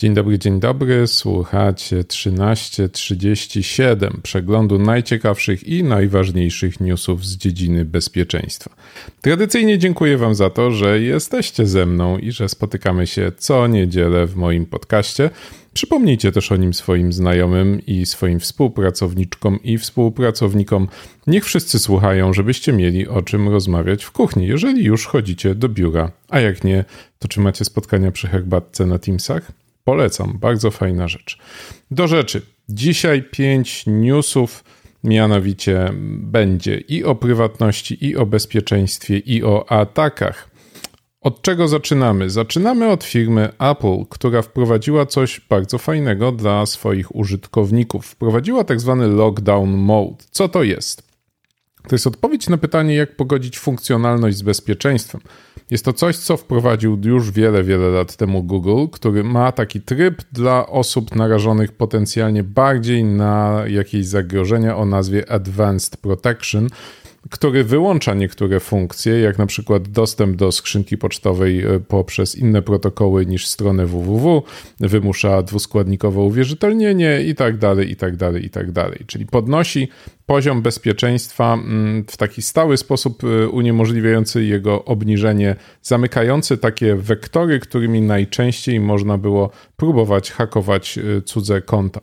Dzień dobry, dzień dobry. Słuchacie 1337 przeglądu najciekawszych i najważniejszych newsów z dziedziny bezpieczeństwa. Tradycyjnie dziękuję Wam za to, że jesteście ze mną i że spotykamy się co niedzielę w moim podcaście. Przypomnijcie też o nim swoim znajomym i swoim współpracowniczkom i współpracownikom. Niech wszyscy słuchają, żebyście mieli o czym rozmawiać w kuchni, jeżeli już chodzicie do biura. A jak nie, to czy macie spotkania przy herbatce na Teamsach? Polecam, bardzo fajna rzecz. Do rzeczy. Dzisiaj pięć newsów, mianowicie będzie i o prywatności, i o bezpieczeństwie, i o atakach. Od czego zaczynamy? Zaczynamy od firmy Apple, która wprowadziła coś bardzo fajnego dla swoich użytkowników. Wprowadziła tak zwany lockdown mode. Co to jest? To jest odpowiedź na pytanie, jak pogodzić funkcjonalność z bezpieczeństwem. Jest to coś, co wprowadził już wiele, wiele lat temu Google, który ma taki tryb dla osób narażonych potencjalnie bardziej na jakieś zagrożenia o nazwie Advanced Protection który wyłącza niektóre funkcje, jak na przykład dostęp do skrzynki pocztowej e, poprzez inne protokoły niż stronę www, wymusza dwuskładnikowe uwierzytelnienie i tak dalej, i tak dalej, i tak dalej. Czyli podnosi poziom bezpieczeństwa mm, w taki stały sposób e, uniemożliwiający jego obniżenie, zamykający takie wektory, którymi najczęściej można było próbować hakować e, cudze konta.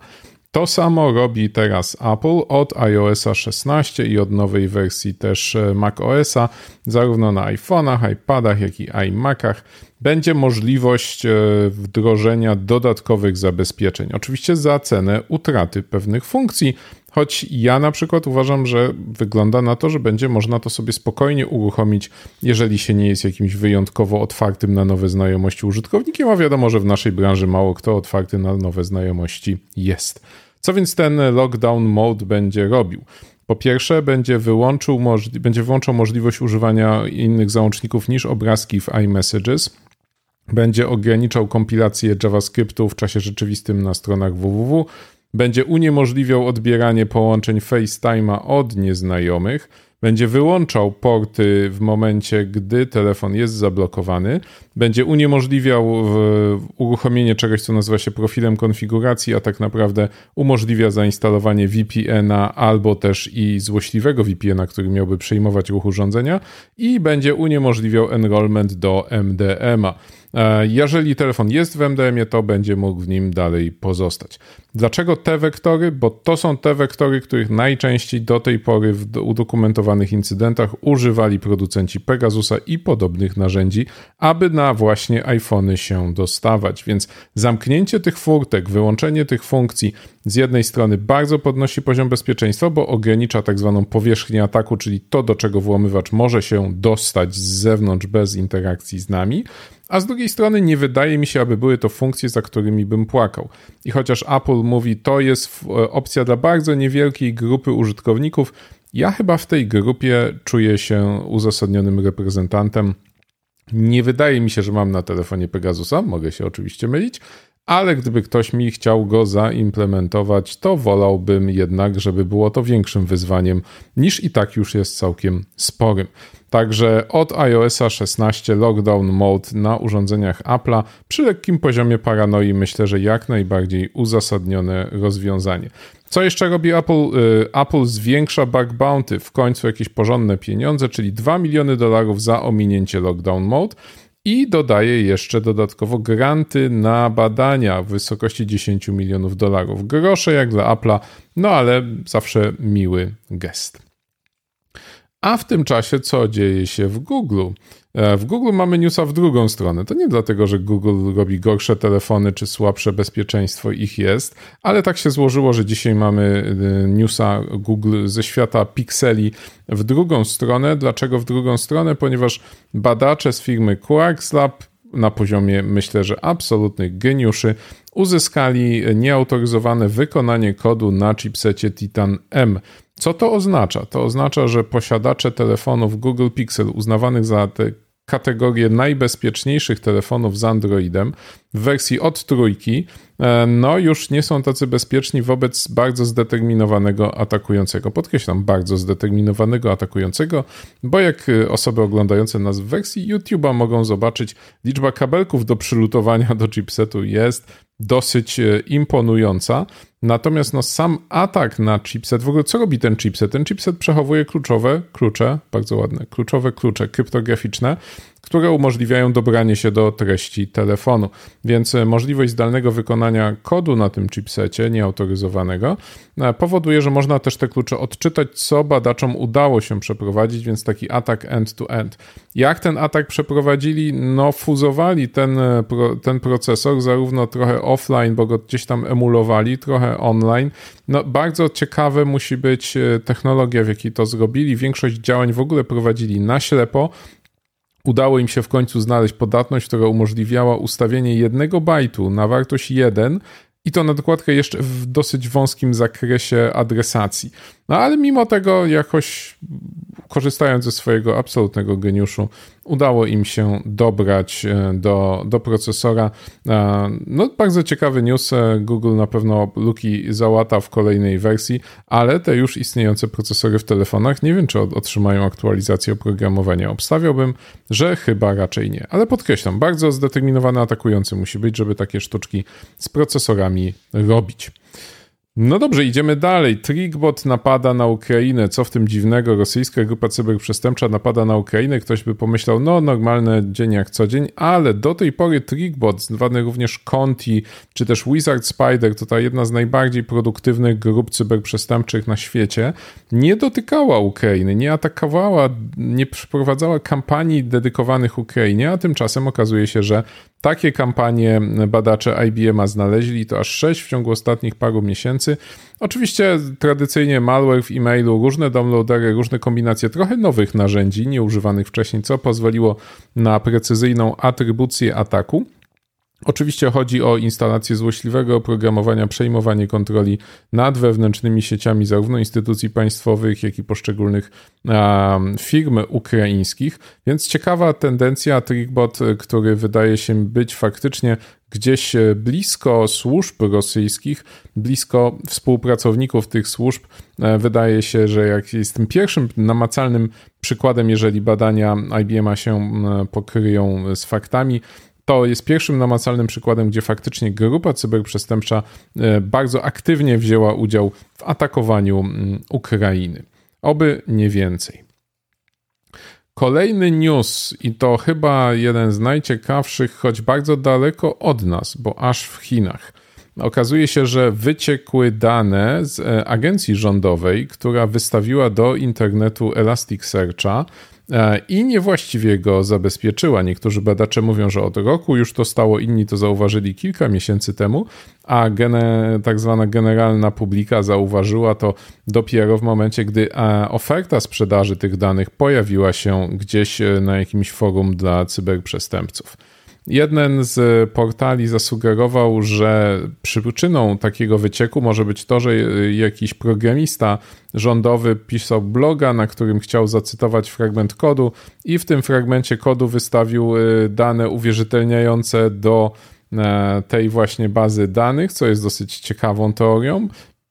To samo robi teraz Apple od iOSa 16 i od nowej wersji też e, macOSa, zarówno na iPhone'ach, iPadach, jak i iMacach. Będzie możliwość e, wdrożenia dodatkowych zabezpieczeń. Oczywiście za cenę utraty pewnych funkcji, choć ja na przykład uważam, że wygląda na to, że będzie można to sobie spokojnie uruchomić, jeżeli się nie jest jakimś wyjątkowo otwartym na nowe znajomości użytkownikiem, a wiadomo, że w naszej branży mało kto otwarty na nowe znajomości jest. Co więc ten lockdown mode będzie robił? Po pierwsze, będzie, wyłączył, będzie wyłączał możliwość używania innych załączników niż obrazki w iMessages. Będzie ograniczał kompilację JavaScriptu w czasie rzeczywistym na stronach www. Będzie uniemożliwiał odbieranie połączeń FaceTime'a od nieznajomych będzie wyłączał porty w momencie, gdy telefon jest zablokowany, będzie uniemożliwiał uruchomienie czegoś, co nazywa się profilem konfiguracji, a tak naprawdę umożliwia zainstalowanie VPN-a albo też i złośliwego VPN-a, który miałby przejmować ruch urządzenia i będzie uniemożliwiał enrollment do MDMA. E, jeżeli telefon jest w MDM-ie, to będzie mógł w nim dalej pozostać. Dlaczego te wektory? Bo to są te wektory, których najczęściej do tej pory w udokumentowanych incydentach używali producenci Pegasusa i podobnych narzędzi, aby na właśnie iPhony się dostawać. Więc zamknięcie tych furtek, wyłączenie tych funkcji z jednej strony bardzo podnosi poziom bezpieczeństwa, bo ogranicza tak zwaną powierzchnię ataku, czyli to, do czego włamywacz może się dostać z zewnątrz bez interakcji z nami a z drugiej strony nie wydaje mi się, aby były to funkcje, za którymi bym płakał. I chociaż Apple mówi, to jest e, opcja dla bardzo niewielkiej grupy użytkowników, ja chyba w tej grupie czuję się uzasadnionym reprezentantem. Nie wydaje mi się, że mam na telefonie Pegasusa, mogę się oczywiście mylić, ale gdyby ktoś mi chciał go zaimplementować, to wolałbym jednak, żeby było to większym wyzwaniem niż i tak już jest całkiem sporym. Także od iOSa 16 Lockdown Mode na urządzeniach Apple'a przy lekkim poziomie paranoi myślę, że jak najbardziej uzasadnione rozwiązanie. Co jeszcze robi Apple? Y, Apple zwiększa bug bounty, w końcu jakieś porządne pieniądze, czyli 2 miliony dolarów za ominięcie Lockdown Mode i dodaje jeszcze dodatkowo granty na badania w wysokości 10 milionów dolarów. Grosze jak dla Apple'a, no ale zawsze miły gest. A w tym czasie co dzieje się w Google? E, w Google mamy newsa w drugą stronę. To nie dlatego, że Google robi gorsze telefony czy słabsze bezpieczeństwo ich jest, ale tak się złożyło, że dzisiaj mamy e, newsa Google ze świata pikseli w drugą stronę. Dlaczego w drugą stronę? Ponieważ badacze z firmy Quarks Lab na poziomie, myślę, że absolutnych geniuszy, uzyskali nieautoryzowane wykonanie kodu na chipsecie Titan M. Co to oznacza? To oznacza, że posiadacze telefonów Google Pixel uznawanych za te kategorię najbezpieczniejszych telefonów z Androidem w wersji od trójki, e, no już nie są tacy bezpieczni wobec bardzo zdeterminowanego atakującego. Podkreślam, bardzo zdeterminowanego atakującego, bo jak e, osoby oglądające nas w wersji YouTube'a mogą zobaczyć, liczba kabelków do przylutowania do chipsetu jest dosyć e, imponująca. Natomiast no, sam atak na chipset, w ogóle co robi ten chipset? Ten chipset przechowuje kluczowe klucze, bardzo ładne, kluczowe klucze kryptograficzne, które umożliwiają dobranie się do treści telefonu. Więc e, możliwość zdalnego wykonania kodu na tym chipsecie, nieautoryzowanego, e, powoduje, że można też te klucze odczytać, co badaczom udało się przeprowadzić, więc taki atak end-to-end. Jak ten atak przeprowadzili? No, fuzowali ten, e, ten procesor zarówno trochę offline, bo go gdzieś tam emulowali, trochę online. No, bardzo ciekawe musi być technologia, w jakiej to zrobili. Większość działań w ogóle prowadzili na ślepo, udało im się w końcu znaleźć podatność, która umożliwiała ustawienie jednego bajtu na wartość 1 i to na dokładkę jeszcze w dosyć wąskim zakresie adresacji. No ale mimo tego jakoś korzystając ze swojego absolutnego geniuszu, udało im się dobrać e, do, do procesora. E, no, bardzo ciekawy news. E, Google na pewno luki załata w kolejnej wersji, ale te już istniejące procesory w telefonach nie wiem, czy otrzymają aktualizację oprogramowania. Obstawiałbym, że chyba raczej nie. Ale podkreślam, bardzo zdeterminowany atakujący musi być, żeby takie sztuczki z procesorami robić. No dobrze, idziemy dalej. Trickbot napada na Ukrainę. Co w tym dziwnego? Rosyjska grupa cyberprzestępcza napada na Ukrainę. Ktoś by pomyślał, no normalny dzień jak co dzień, ale do tej pory Trickbot, zwany również Conti, czy też Wizard Spider, to ta jedna z najbardziej produktywnych grup cyberprzestępczych na świecie, nie dotykała Ukrainy, nie atakowała, nie przeprowadzała kampanii dedykowanych Ukrainie, a tymczasem okazuje się, że takie kampanie badacze IBM znaleźli, to aż 6 w ciągu ostatnich paru miesięcy. Oczywiście tradycyjnie malware w e-mailu, różne downloadery, różne kombinacje trochę nowych narzędzi, nieużywanych wcześniej, co pozwoliło na precyzyjną atrybucję ataku. Oczywiście chodzi o instalację złośliwego oprogramowania, przejmowanie kontroli nad wewnętrznymi sieciami zarówno instytucji państwowych, jak i poszczególnych um, firm ukraińskich. Więc ciekawa tendencja, Trickbot, który wydaje się być faktycznie gdzieś blisko służb rosyjskich, blisko współpracowników tych służb. E, wydaje się, że jak jest tym pierwszym namacalnym przykładem, jeżeli badania IBM się pokryją z faktami, to jest pierwszym namacalnym przykładem, gdzie faktycznie grupa cyberprzestępcza e, bardzo aktywnie wzięła udział w atakowaniu mm, Ukrainy. Oby nie więcej. Kolejny news, i to chyba jeden z najciekawszych, choć bardzo daleko od nas, bo aż w Chinach. Okazuje się, że wyciekły dane z e, agencji rządowej, która wystawiła do internetu Elasticsearcha i niewłaściwie go zabezpieczyła. Niektórzy badacze mówią, że od roku już to stało, inni to zauważyli kilka miesięcy temu, a gene, tak zwana generalna publika zauważyła to dopiero w momencie, gdy e, oferta sprzedaży tych danych pojawiła się gdzieś e, na jakimś forum dla cyberprzestępców. Jeden z portali zasugerował, że przyczyną takiego wycieku może być to, że jakiś programista rządowy pisał bloga, na którym chciał zacytować fragment kodu i w tym fragmencie kodu wystawił y, dane uwierzytelniające do e, tej właśnie bazy danych, co jest dosyć ciekawą teorią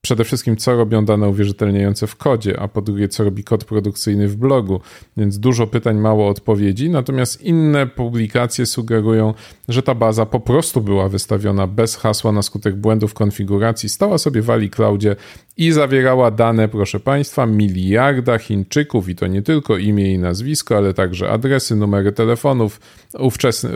przede wszystkim, co robią dane uwierzytelniające w kodzie, a po drugie, co robi kod produkcyjny w blogu. Więc dużo pytań, mało odpowiedzi. Natomiast inne publikacje sugerują, że ta baza po prostu była wystawiona bez hasła na skutek błędów konfiguracji, stała sobie w Ali Cloudzie i zawierała dane, proszę Państwa, miliarda Chińczyków i to nie tylko imię i nazwisko, ale także adresy, numery telefonów, ówczesne,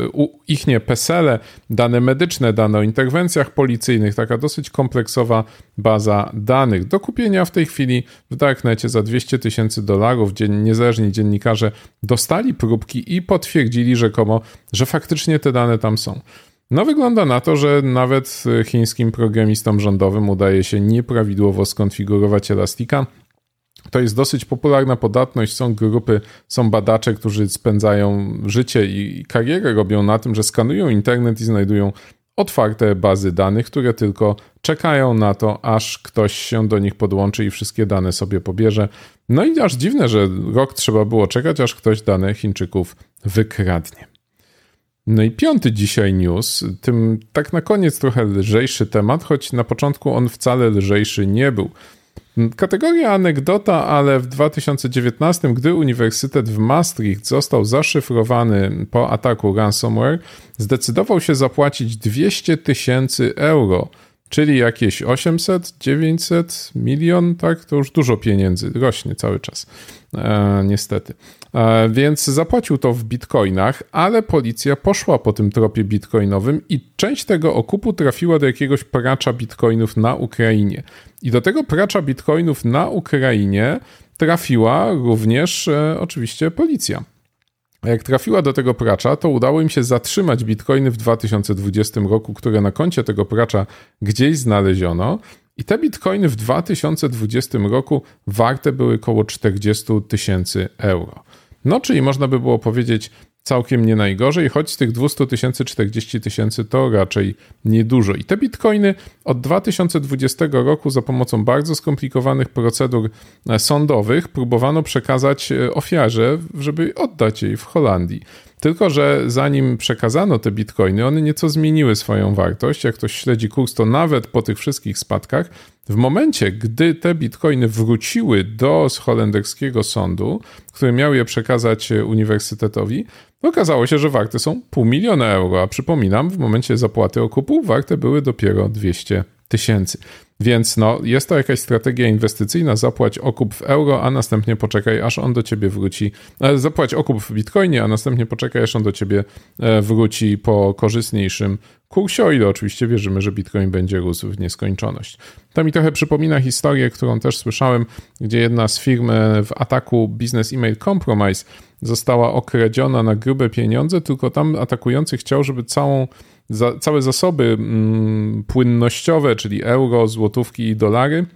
ich nie PESELE, dane medyczne, dane o interwencjach policyjnych, taka dosyć kompleksowa baza danych. Do kupienia w tej chwili w Darknecie za 200 tysięcy dolarów niezależni dziennikarze dostali próbki i potwierdzili rzekomo, że faktycznie te dane tam są. No wygląda na to, że nawet chińskim programistom rządowym udaje się nieprawidłowo skonfigurować Elastika. To jest dosyć popularna podatność. Są grupy, są badacze, którzy spędzają życie i karierę robią na tym, że skanują internet i znajdują otwarte bazy danych, które tylko czekają na to, aż ktoś się do nich podłączy i wszystkie dane sobie pobierze. No i aż dziwne, że rok trzeba było czekać, aż ktoś dane Chińczyków wykradnie. No i piąty dzisiaj news, tym tak na koniec trochę lżejszy temat, choć na początku on wcale lżejszy nie był. Kategoria anegdota, ale w 2019, gdy Uniwersytet w Maastricht został zaszyfrowany po ataku ransomware, zdecydował się zapłacić 200 tysięcy euro czyli jakieś 800, 900, milion, tak? To już dużo pieniędzy, rośnie cały czas, e, niestety. E, więc zapłacił to w bitcoinach, ale policja poszła po tym tropie bitcoinowym i część tego okupu trafiła do jakiegoś pracza bitcoinów na Ukrainie. I do tego pracza bitcoinów na Ukrainie trafiła również e, oczywiście policja. A jak trafiła do tego pracza, to udało im się zatrzymać bitcoiny w 2020 roku, które na koncie tego pracza gdzieś znaleziono. I te bitcoiny w 2020 roku warte były około 40 tysięcy euro. No, czyli można by było powiedzieć, całkiem nie najgorzej, choć z tych 200 tysięcy 40 tysięcy to raczej niedużo. I te bitcoiny od 2020 roku za pomocą bardzo skomplikowanych procedur e, sądowych próbowano przekazać e, ofiarze, żeby oddać jej w Holandii. Tylko, że zanim przekazano te bitcoiny, one nieco zmieniły swoją wartość. Jak ktoś śledzi kurs, to nawet po tych wszystkich spadkach, w momencie, gdy te bitcoiny wróciły do holenderskiego sądu, który miał je przekazać e, uniwersytetowi, okazało się, że warte są pół miliona euro, a przypominam, w momencie zapłaty okupu warte były dopiero 200 tysięcy. Więc no, jest to jakaś strategia inwestycyjna, zapłać okup w euro, a następnie poczekaj, aż on do ciebie wróci. E, zapłać okup w bitcoinie, a następnie poczekaj, aż on do ciebie e, wróci po korzystniejszym kursie, o ile oczywiście wierzymy, że bitcoin będzie rósł w nieskończoność. To mi trochę przypomina historię, którą też słyszałem, gdzie jedna z firm e, w ataku Business Email Compromise została okradziona na grube pieniądze, tylko tam atakujący chciał, żeby całą za, całe zasoby mm, płynnościowe, czyli euro, złotówki i dolary,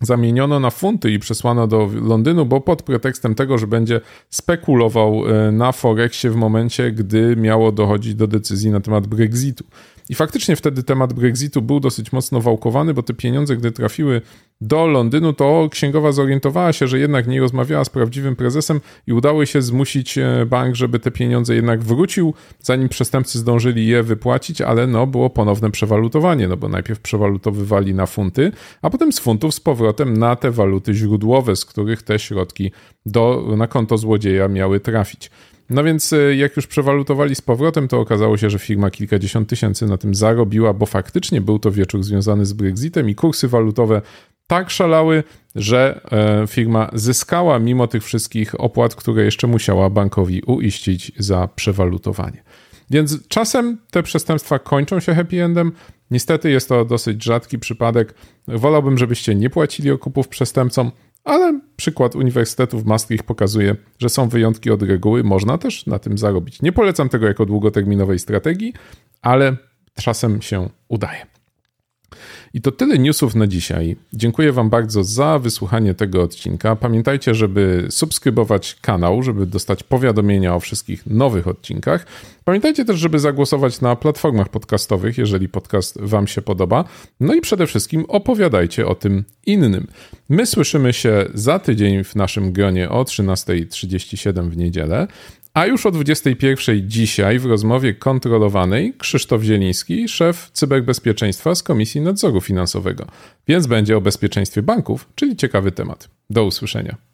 zamieniono na funty i przesłano do Londynu, bo pod pretekstem tego, że będzie spekulował e, na Forexie w momencie, gdy miało dochodzić do decyzji na temat Brexitu. I faktycznie wtedy temat Brexitu był dosyć mocno wałkowany, bo te pieniądze, gdy trafiły do Londynu, to księgowa zorientowała się, że jednak nie rozmawiała z prawdziwym prezesem i udało się zmusić e, bank, żeby te pieniądze jednak wrócił, zanim przestępcy zdążyli je wypłacić, ale no było ponowne przewalutowanie, no bo najpierw przewalutowywali na funty, a potem z funtów z powrotem na te waluty źródłowe, z których te środki do, na konto złodzieja miały trafić. No więc e, jak już przewalutowali z powrotem, to okazało się, że firma kilkadziesiąt tysięcy na tym zarobiła, bo faktycznie był to wieczór związany z Brexitem i kursy walutowe tak szalały, że e, firma zyskała mimo tych wszystkich opłat, które jeszcze musiała bankowi uiścić za przewalutowanie. Więc czasem te przestępstwa kończą się happy endem. Niestety jest to dosyć rzadki przypadek. Wolałbym, żebyście nie płacili okupów przestępcom, ale przykład Uniwersytetu w Maastricht pokazuje, że są wyjątki od reguły, można też na tym zarobić. Nie polecam tego jako długoterminowej strategii, ale czasem się udaje. I to tyle newsów na dzisiaj. Dziękuję Wam bardzo za wysłuchanie tego odcinka. Pamiętajcie, żeby subskrybować kanał, żeby dostać powiadomienia o wszystkich nowych odcinkach. Pamiętajcie też, żeby zagłosować na platformach podcastowych, jeżeli podcast Wam się podoba. No i przede wszystkim opowiadajcie o tym innym. My słyszymy się za tydzień w naszym gronie o 13.37 w niedzielę. A już o 21 dzisiaj w rozmowie kontrolowanej Krzysztof Zieliński, szef cyberbezpieczeństwa z Komisji Nadzoru Finansowego. Więc będzie o bezpieczeństwie banków, czyli ciekawy temat. Do usłyszenia.